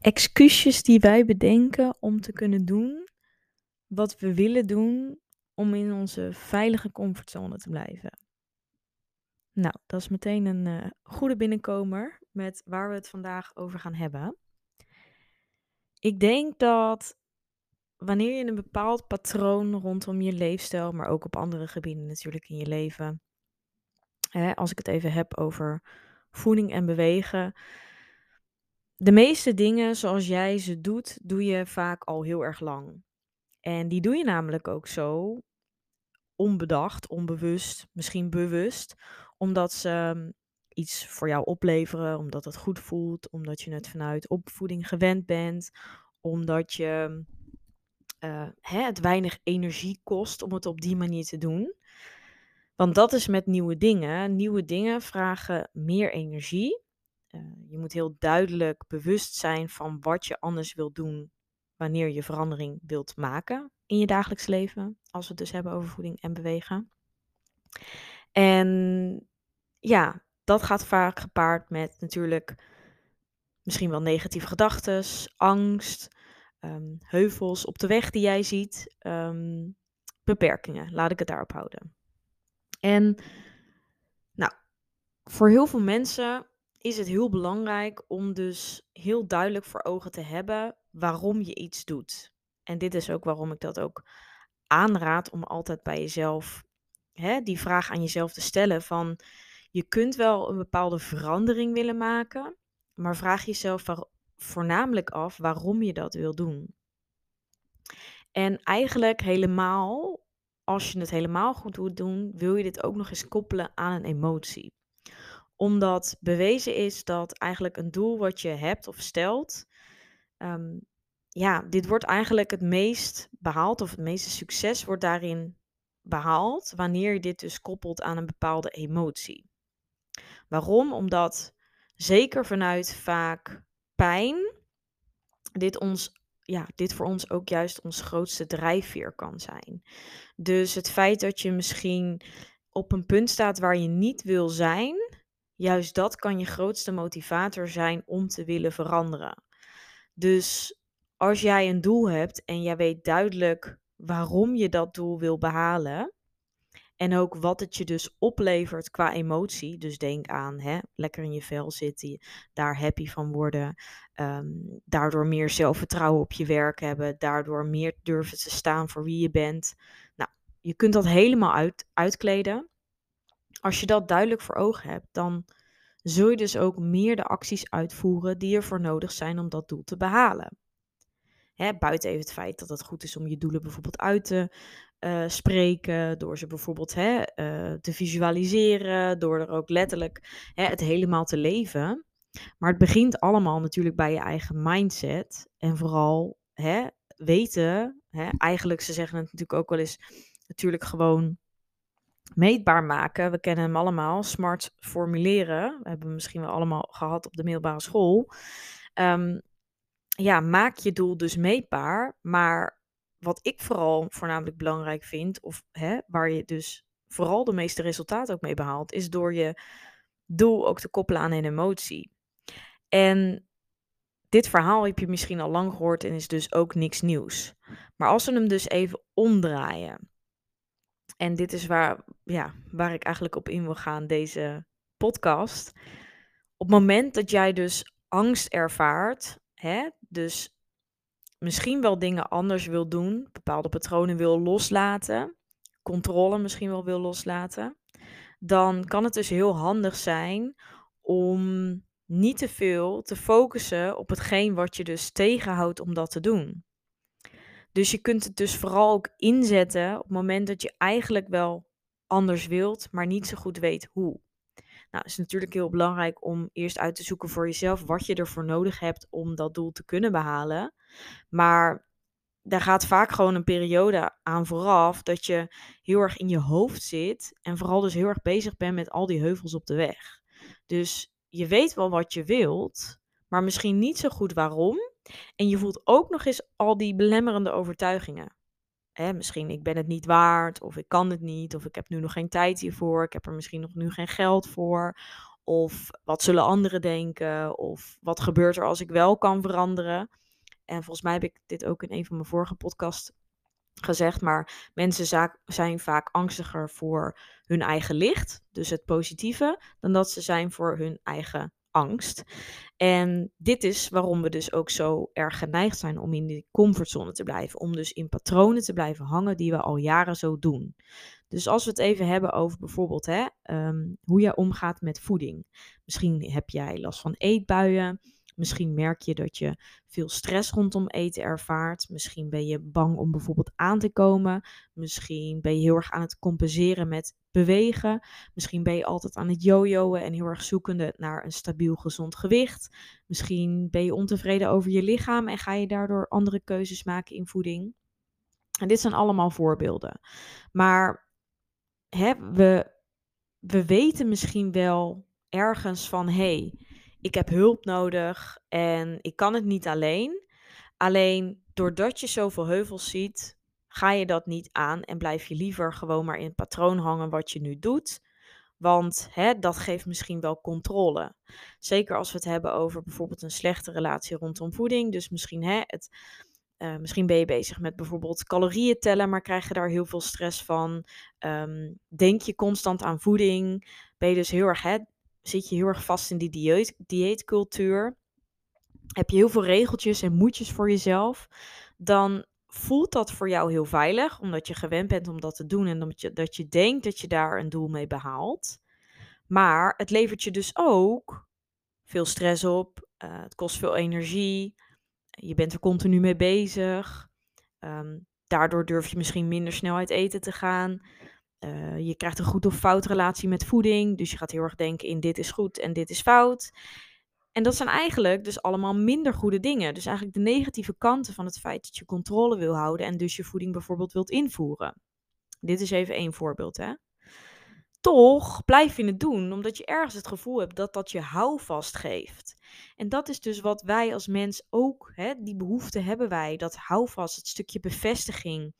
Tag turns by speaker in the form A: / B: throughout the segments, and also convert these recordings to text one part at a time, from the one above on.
A: excuusjes die wij bedenken om te kunnen doen wat we willen doen om in onze veilige comfortzone te blijven. Nou, dat is meteen een uh, goede binnenkomer met waar we het vandaag over gaan hebben. Ik denk dat wanneer je een bepaald patroon rondom je leefstijl, maar ook op andere gebieden natuurlijk in je leven, hè, als ik het even heb over voeding en bewegen, de meeste dingen zoals jij ze doet, doe je vaak al heel erg lang. En die doe je namelijk ook zo onbedacht, onbewust, misschien bewust, omdat ze mm, iets voor jou opleveren, omdat het goed voelt, omdat je het vanuit opvoeding gewend bent, omdat je uh, hè, het weinig energie kost om het op die manier te doen. Want dat is met nieuwe dingen. Nieuwe dingen vragen meer energie. Uh, je moet heel duidelijk bewust zijn van wat je anders wilt doen wanneer je verandering wilt maken in je dagelijks leven. Als we het dus hebben over voeding en bewegen. En ja, dat gaat vaak gepaard met natuurlijk misschien wel negatieve gedachten, angst, um, heuvels op de weg die jij ziet, um, beperkingen. Laat ik het daarop houden. En nou, voor heel veel mensen is het heel belangrijk om dus heel duidelijk voor ogen te hebben waarom je iets doet. En dit is ook waarom ik dat ook aanraad om altijd bij jezelf hè, die vraag aan jezelf te stellen van je kunt wel een bepaalde verandering willen maken, maar vraag jezelf voornamelijk af waarom je dat wil doen. En eigenlijk helemaal, als je het helemaal goed wilt doen, wil je dit ook nog eens koppelen aan een emotie. Omdat bewezen is dat eigenlijk een doel wat je hebt of stelt, ehm, ja, dit wordt eigenlijk het meest behaald of het meeste succes wordt daarin behaald wanneer je dit dus koppelt aan een bepaalde emotie. Waarom? Omdat zeker vanuit vaak pijn dit, ons, ja, dit voor ons ook juist ons grootste drijfveer kan zijn. Dus het feit dat je misschien op een punt staat waar je niet wil zijn, juist dat kan je grootste motivator zijn om te willen veranderen. Dus als jij een doel hebt en jij weet duidelijk waarom je dat doel wil behalen, en ook wat het je dus oplevert qua emotie. Dus denk aan hè, lekker in je vel zitten, daar happy van worden. Ehm, daardoor meer zelfvertrouwen op je werk hebben. Daardoor meer durven te staan voor wie je bent. Nou, je kunt dat helemaal uit, uitkleden. Als je dat duidelijk voor ogen hebt, dan zul je dus ook meer de acties uitvoeren die ervoor nodig zijn om dat doel te behalen. Hè, buiten even het feit dat het goed is om je doelen bijvoorbeeld uit te uh, spreken, door ze bijvoorbeeld hè, uh, te visualiseren, door er ook letterlijk hè, het helemaal te leven. Maar het begint allemaal natuurlijk bij je eigen mindset en vooral hè, weten, hè, eigenlijk ze zeggen het natuurlijk ook wel eens, natuurlijk gewoon meetbaar maken. We kennen hem allemaal, smart formuleren. We hebben hem misschien wel allemaal gehad op de middelbare school. Um, ja, maak je doel dus meetbaar, maar wat ik vooral voornamelijk belangrijk vind, of hè, waar je dus vooral de meeste resultaten ook mee behaalt, is door je doel ook te koppelen aan een emotie. En dit verhaal heb je misschien al lang gehoord en is dus ook niks nieuws. Maar als we hem dus even omdraaien. En dit is waar, ja, waar ik eigenlijk op in wil gaan, deze podcast. Op het moment dat jij dus angst ervaart, hè, dus misschien wel dingen anders wil doen, bepaalde patronen wil loslaten, controle misschien wel wil loslaten, dan kan het dus heel handig zijn om niet te veel te focussen op hetgeen wat je dus tegenhoudt om dat te doen. Dus je kunt het dus vooral ook inzetten op het moment dat je eigenlijk wel anders wilt, maar niet zo goed weet hoe. Nou, het is natuurlijk heel belangrijk om eerst uit te zoeken voor jezelf wat je ervoor nodig hebt om dat doel te kunnen behalen. Maar daar gaat vaak gewoon een periode aan vooraf dat je heel erg in je hoofd zit en vooral dus heel erg bezig bent met al die heuvels op de weg. Dus je weet wel wat je wilt, maar misschien niet zo goed waarom. En je voelt ook nog eens al die belemmerende overtuigingen. Hè, misschien ik ben het niet waard, of ik kan het niet, of ik heb nu nog geen tijd hiervoor, ik heb er misschien nog nu geen geld voor. Of wat zullen anderen denken? Of wat gebeurt er als ik wel kan veranderen? En volgens mij heb ik dit ook in een van mijn vorige podcasts gezegd, maar mensen zijn vaak angstiger voor hun eigen licht, dus het positieve, dan dat ze zijn voor hun eigen angst. En dit is waarom we dus ook zo erg geneigd zijn om in die comfortzone te blijven, om dus in patronen te blijven hangen die we al jaren zo doen. Dus als we het even hebben over bijvoorbeeld hè, ehm, hoe jij omgaat met voeding. Misschien heb jij last van eetbuien. Misschien merk je dat je veel stress rondom eten ervaart. Misschien ben je bang om bijvoorbeeld aan te komen. Misschien ben je heel erg aan het compenseren met bewegen. Misschien ben je altijd aan het jojoen en heel erg zoekende naar een stabiel gezond gewicht. Misschien ben je ontevreden over je lichaam en ga je daardoor andere keuzes maken in voeding. En dit zijn allemaal voorbeelden. Maar hè, we, we weten misschien wel ergens van hé, hey, ik heb hulp nodig en ik kan het niet alleen. Alleen doordat je zoveel heuvels ziet, ga je dat niet aan en blijf je liever gewoon maar in het patroon hangen wat je nu doet. Want hè, dat geeft misschien wel controle. Zeker als we het hebben over bijvoorbeeld een slechte relatie rondom voeding. Dus misschien, hè, het, uh, misschien ben je bezig met bijvoorbeeld calorieën tellen, maar krijg je daar heel veel stress van. Um, denk je constant aan voeding? Ben je dus heel erg hè, zit je heel erg vast in die dieet, dieetcultuur, heb je heel veel regeltjes en moedjes voor jezelf, dan voelt dat voor jou heel veilig, omdat je gewend bent om dat te doen en omdat je, dat je denkt dat je daar een doel mee behaalt. Maar het levert je dus ook veel stress op, uh, het kost veel energie, je bent er continu mee bezig. Um, daardoor durf je misschien minder snel uit eten te gaan. Uh, je krijgt een goed of fout relatie met voeding. Dus je gaat heel erg denken in dit is goed en dit is fout. En dat zijn eigenlijk dus allemaal minder goede dingen. Dus eigenlijk de negatieve kanten van het feit dat je controle wil houden en dus je voeding bijvoorbeeld wilt invoeren. Dit is even één voorbeeld, hè. Toch blijf je het doen, omdat je ergens het gevoel hebt dat dat je houvast geeft. En dat is dus wat wij als mens ook, hè, die behoefte hebben wij, dat houvast, het stukje bevestiging,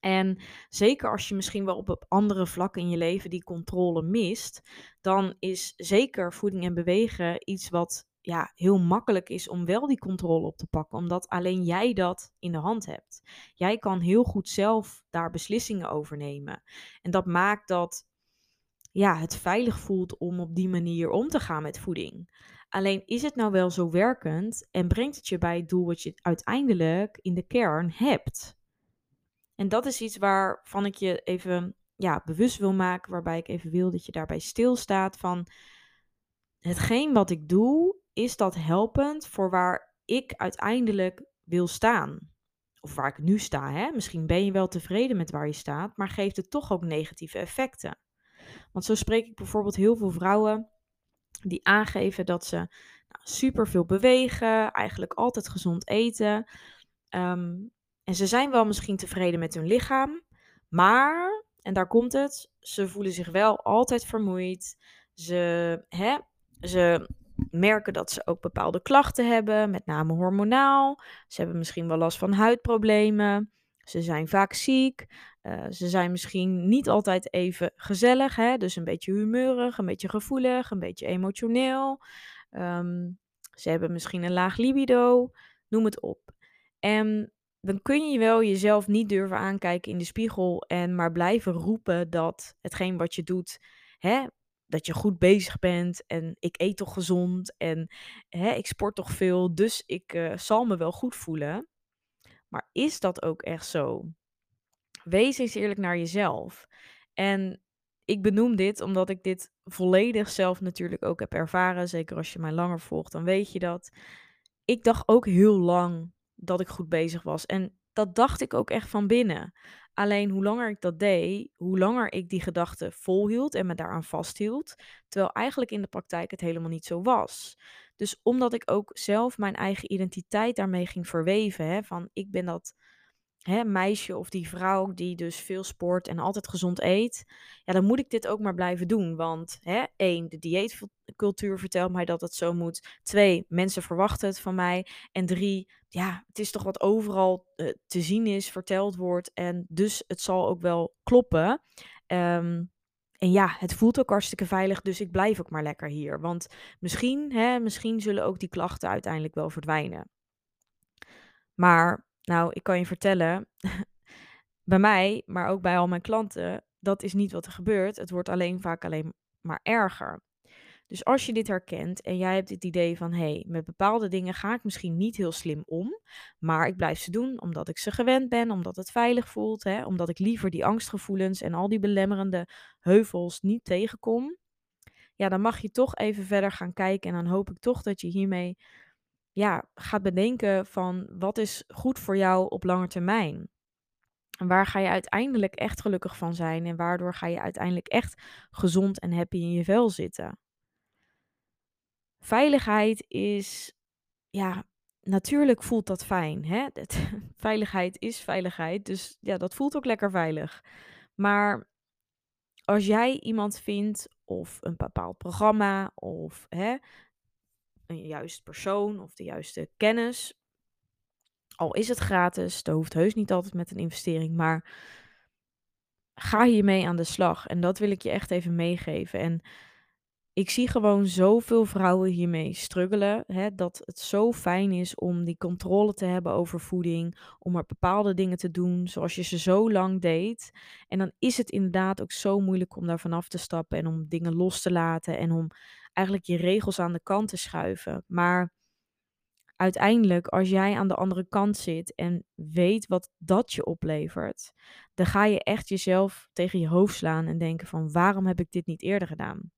A: en zeker als je misschien wel op andere vlakken in je leven die controle mist, dan is zeker voeding en bewegen iets wat ja, heel makkelijk is om wel die controle op te pakken, omdat alleen jij dat in de hand hebt. Jij kan heel goed zelf daar beslissingen over nemen. En dat maakt dat ja, het veilig voelt om op die manier om te gaan met voeding. Alleen is het nou wel zo werkend en brengt het je bij het doel wat je uiteindelijk in de kern hebt? En dat is iets waarvan ik je even ja, bewust wil maken, waarbij ik even wil dat je daarbij stilstaat van hetgeen wat ik doe, is dat helpend voor waar ik uiteindelijk wil staan? Of waar ik nu sta. Hè? Misschien ben je wel tevreden met waar je staat, maar geeft het toch ook negatieve effecten. Want zo spreek ik bijvoorbeeld heel veel vrouwen die aangeven dat ze nou, super veel bewegen, eigenlijk altijd gezond eten. Um, en ze zijn wel misschien tevreden met hun lichaam, maar, en daar komt het, ze voelen zich wel altijd vermoeid. Ze, hè, ze merken dat ze ook bepaalde klachten hebben, met name hormonaal. Ze hebben misschien wel last van huidproblemen. Ze zijn vaak ziek. Uh, ze zijn misschien niet altijd even gezellig, hè? dus een beetje humeurig, een beetje gevoelig, een beetje emotioneel. Um, ze hebben misschien een laag libido, noem het op. En dan kun je wel jezelf niet durven aankijken in de spiegel en maar blijven roepen dat hetgeen wat je doet, hè, dat je goed bezig bent en ik eet toch gezond en hè, ik sport toch veel, dus ik uh, zal me wel goed voelen. Maar is dat ook echt zo? Wees eens eerlijk naar jezelf. En ik benoem dit omdat ik dit volledig zelf natuurlijk ook heb ervaren. Zeker als je mij langer volgt, dan weet je dat. Ik dacht ook heel lang dat ik goed bezig was. En dat dacht ik ook echt van binnen. Alleen hoe langer ik dat deed, hoe langer ik die gedachte volhield en me daaraan vasthield. Terwijl eigenlijk in de praktijk het helemaal niet zo was. Dus omdat ik ook zelf mijn eigen identiteit daarmee ging verweven. Hè, van ik ben dat hè, meisje of die vrouw die dus veel sport en altijd gezond eet, ja, dan moet ik dit ook maar blijven doen. Want hè, één, de dieetcultuur vertelt mij dat het zo moet. Twee, mensen verwachten het van mij. En drie, ja, het is toch wat overal uh, te zien is, verteld wordt. En dus het zal ook wel kloppen. Um, en ja, het voelt ook hartstikke veilig, dus ik blijf ook maar lekker hier. Want misschien, hè, misschien zullen ook die klachten uiteindelijk wel verdwijnen. Maar, nou, ik kan je vertellen, bij mij, maar ook bij al mijn klanten, dat is niet wat er gebeurt. Het wordt alleen vaak alleen maar erger. Dus als je dit herkent en jij hebt het idee van hé, hey, met bepaalde dingen ga ik misschien niet heel slim om, maar ik blijf ze doen omdat ik ze gewend ben, omdat het veilig voelt, hè, omdat ik liever die angstgevoelens en al die belemmerende heuvels niet tegenkom, ja, dan mag je toch even verder gaan kijken en dan hoop ik toch dat je hiermee ja, gaat bedenken van wat is goed voor jou op lange termijn. En waar ga je uiteindelijk echt gelukkig van zijn en waardoor ga je uiteindelijk echt gezond en happy in je vel zitten. Veiligheid is, ja, natuurlijk voelt dat fijn. Hè? veiligheid is veiligheid, dus ja, dat voelt ook lekker veilig. Maar als jij iemand vindt of een bepaald programma of hè, een juiste persoon of de juiste kennis, al is het gratis, dat hoeft heus niet altijd met een investering, maar ga hiermee aan de slag. En dat wil ik je echt even meegeven. En ik zie gewoon zoveel vrouwen hiermee struggelen. Hè, dat het zo fijn is om die controle te hebben over voeding. Om er bepaalde dingen te doen zoals je ze zo lang deed. En dan is het inderdaad ook zo moeilijk om daar vanaf te stappen. En om dingen los te laten. En om eigenlijk je regels aan de kant te schuiven. Maar uiteindelijk, als jij aan de andere kant zit en weet wat dat je oplevert. Dan ga je echt jezelf tegen je hoofd slaan en denken van waarom heb ik dit niet eerder gedaan?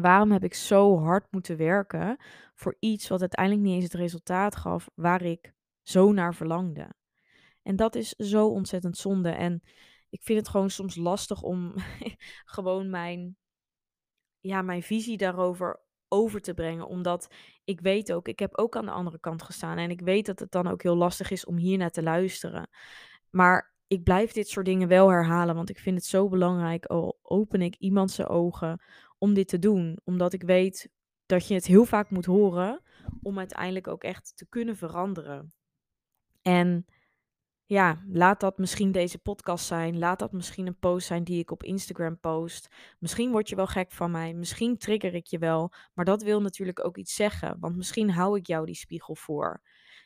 A: Waarom heb ik zo hard moeten werken voor iets wat uiteindelijk niet eens het resultaat gaf waar ik zo naar verlangde? En dat is zo ontzettend zonde. En ik vind het gewoon soms lastig om gewoon mijn, ja, mijn visie daarover over te brengen. Omdat ik weet ook, ik heb ook aan de andere kant gestaan. En ik weet dat het dan ook heel lastig is om hier naar te luisteren. Maar ik blijf dit soort dingen wel herhalen, want ik vind het zo belangrijk. Al open ik iemand zijn ogen om dit te doen. Omdat ik weet dat je het heel vaak moet horen om uiteindelijk ook echt te kunnen veranderen. En ja, laat dat misschien deze podcast zijn. Laat dat misschien een post zijn die ik op Instagram post. Misschien word je wel gek van mij. Misschien trigger ik je wel. Maar dat wil natuurlijk ook iets zeggen. Want misschien hou ik jou die spiegel voor.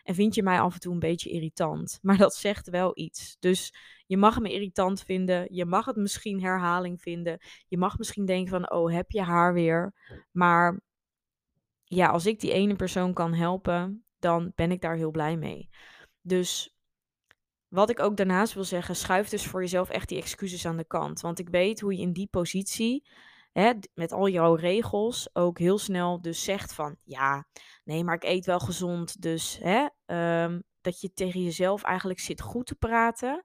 A: En vind je mij af en toe een beetje irritant. Maar dat zegt wel iets. Dus je mag me irritant vinden. Je mag het misschien herhaling vinden. Je mag misschien denken van, oh, heb je haar weer? Maar ja, als ik die ene persoon kan helpen, dan ben ik daar heel blij mee. Dus wat ik ook daarnaast wil zeggen, schuif dus voor jezelf echt die excuses aan de kant. Want ik weet hoe je in die positie, met al jouw regels, ook heel snel dus zegt van, ja, nee, maar ik eet wel gezond. Dus hè, um, dat je tegen jezelf eigenlijk zit goed te praten.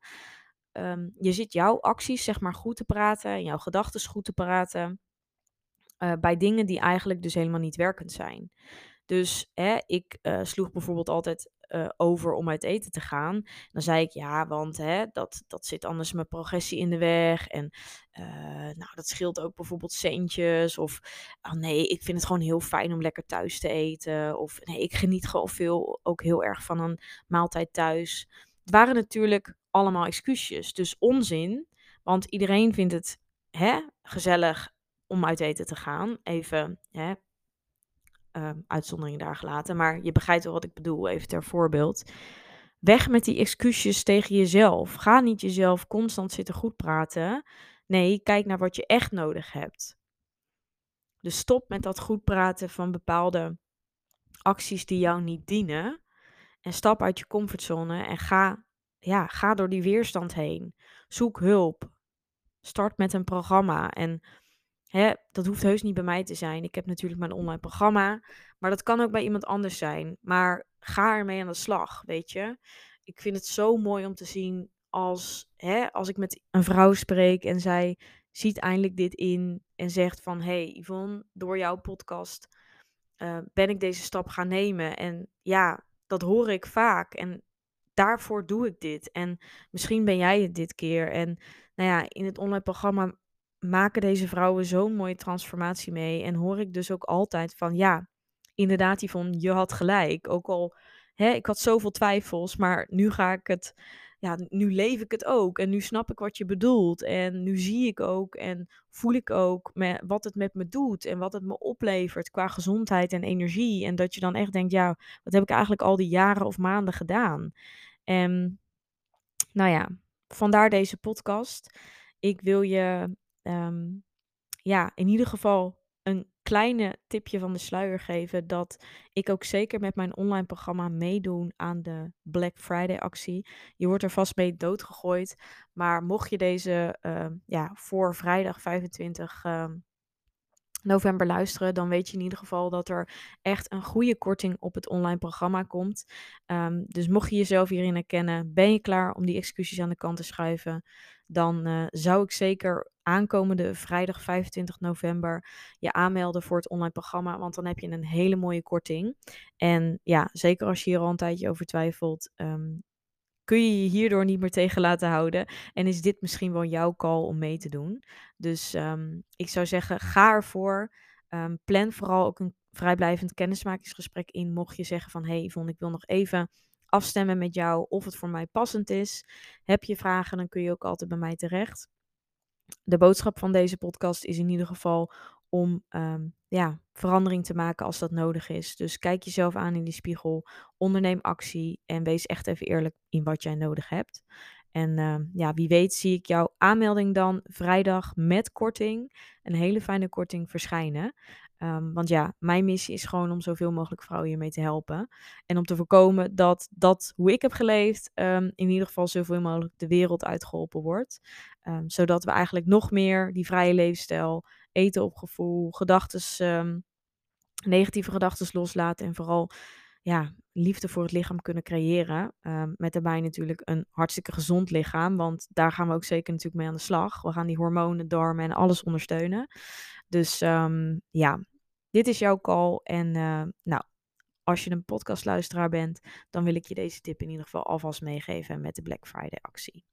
A: Um, je zit jouw acties, zeg maar, goed te praten en jouw gedachten goed te praten. Uh, bij dingen die eigenlijk dus helemaal niet werkend zijn. Dus hè, ik uh, sloeg bijvoorbeeld altijd uh, over om uit eten te gaan. Dan zei ik ja, want hè, dat, dat zit anders mijn progressie in de weg. En uh, nou, dat scheelt ook bijvoorbeeld centjes. Of oh nee, ik vind het gewoon heel fijn om lekker thuis te eten. Of nee, ik geniet gewoon veel ook heel erg van een maaltijd thuis. Het waren natuurlijk allemaal excuusjes. Dus onzin. Want iedereen vindt het hè, gezellig om uit eten te gaan. Even hè, uh, uitzonderingen daar gelaten. Maar je begrijpt wel wat ik bedoel, even ter voorbeeld. Weg met die excuusjes tegen jezelf. Ga niet jezelf constant zitten goed praten. Nee, kijk naar wat je echt nodig hebt. Dus stop met dat goed praten van bepaalde acties die jou niet dienen. En stap uit je comfortzone en ga, ja, ga door die weerstand heen. Zoek hulp. Start met een programma. En Hè, dat hoeft heus niet bij mij te zijn. Ik heb natuurlijk mijn online programma. Maar dat kan ook bij iemand anders zijn. Maar ga ermee aan de slag, weet je. Ik vind het zo mooi om te zien als, hè, als ik met een vrouw spreek en zij ziet eindelijk dit in en zegt van... hey Yvonne, door jouw podcast uh, ben ik deze stap gaan nemen. En ja, dat hoor ik vaak. En daarvoor doe ik dit. En misschien ben jij het dit keer. En nou ja, in het online programma maken deze vrouwen zo'n mooie transformatie mee. En hoor ik dus ook altijd van ja, inderdaad, Yvonne, je had gelijk. Ook al, hè, ik had zoveel twijfels, maar nu ga ik het ja, nu leef ik het ook en nu snap ik wat je bedoelt en nu zie ik ook en voel ik ook wat het met me doet en wat het me oplevert qua gezondheid en energie. En dat je dan echt denkt, ja, wat heb ik eigenlijk al die jaren of maanden gedaan? En nou ja, vandaar deze podcast. Ik wil je ehm, ja, in ieder geval een kleine tipje van de sluier geven dat ik ook zeker met mijn online programma meedoen aan de Black Friday actie. Je wordt er vast mee doodgegooid, maar mocht je deze ehm, ja, voor vrijdag 25 november luisteren, dan weet je in ieder geval dat er echt een goede korting op het online programma komt. Ehm, dus mocht je jezelf hierin herkennen, ben je klaar om die excuses aan de kant te schuiven, dan uh, zou ik zeker aankomende vrijdag 25 november je aanmelden voor het online programma, want dan heb je een hele mooie korting. En ja, zeker als je hier al een tijdje over twijfelt, um, kun je je hierdoor niet meer tegen laten houden. En is dit misschien wel jouw call om mee te doen. Dus ehm, ik zou zeggen, ga ervoor. Um, plan vooral ook een vrijblijvend kennismakingsgesprek in. Mocht je zeggen van, hey Yvonne, ik wil nog even afstemmen met jou of het voor mij passend is. Heb je vragen, dan kun je ook altijd bij mij terecht. De boodschap van deze podcast is in ieder geval om um, ja, verandering te maken als dat nodig is. Dus kijk jezelf aan in die spiegel, onderneem actie en wees echt even eerlijk in wat jij nodig hebt. En uh, ja, wie weet zie ik jouw aanmelding dan vrijdag met korting, een hele fijne korting verschijnen. Um, want ja, mijn missie is gewoon om zoveel mogelijk vrouwen hiermee te helpen. En om te voorkomen dat dat, hoe ik heb geleefd, um, in ieder geval zoveel mogelijk de wereld uitgeholpen wordt. Um, zodat we eigenlijk nog meer die vrije levensstijl eten op gevoel, gedachten, um, negatieve gedachten loslaten en vooral ja, liefde voor het lichaam kunnen creëren. Met daarbij natuurlijk een hartstikke gezond lichaam, want daar gaan we ook zeker natuurlijk mee aan de slag. We gaan die hormonen, darmen en alles ondersteunen. Dus ja, dit is jouw call. En uh, nou, als je een podcastluisteraar bent, dan wil ik je deze tip in ieder geval alvast meegeven met de Black Friday actie.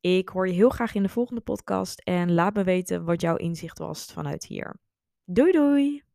A: Ik hoor je heel graag in de volgende podcast en laat me weten wat jouw inzicht was vanuit hier. Doei doei!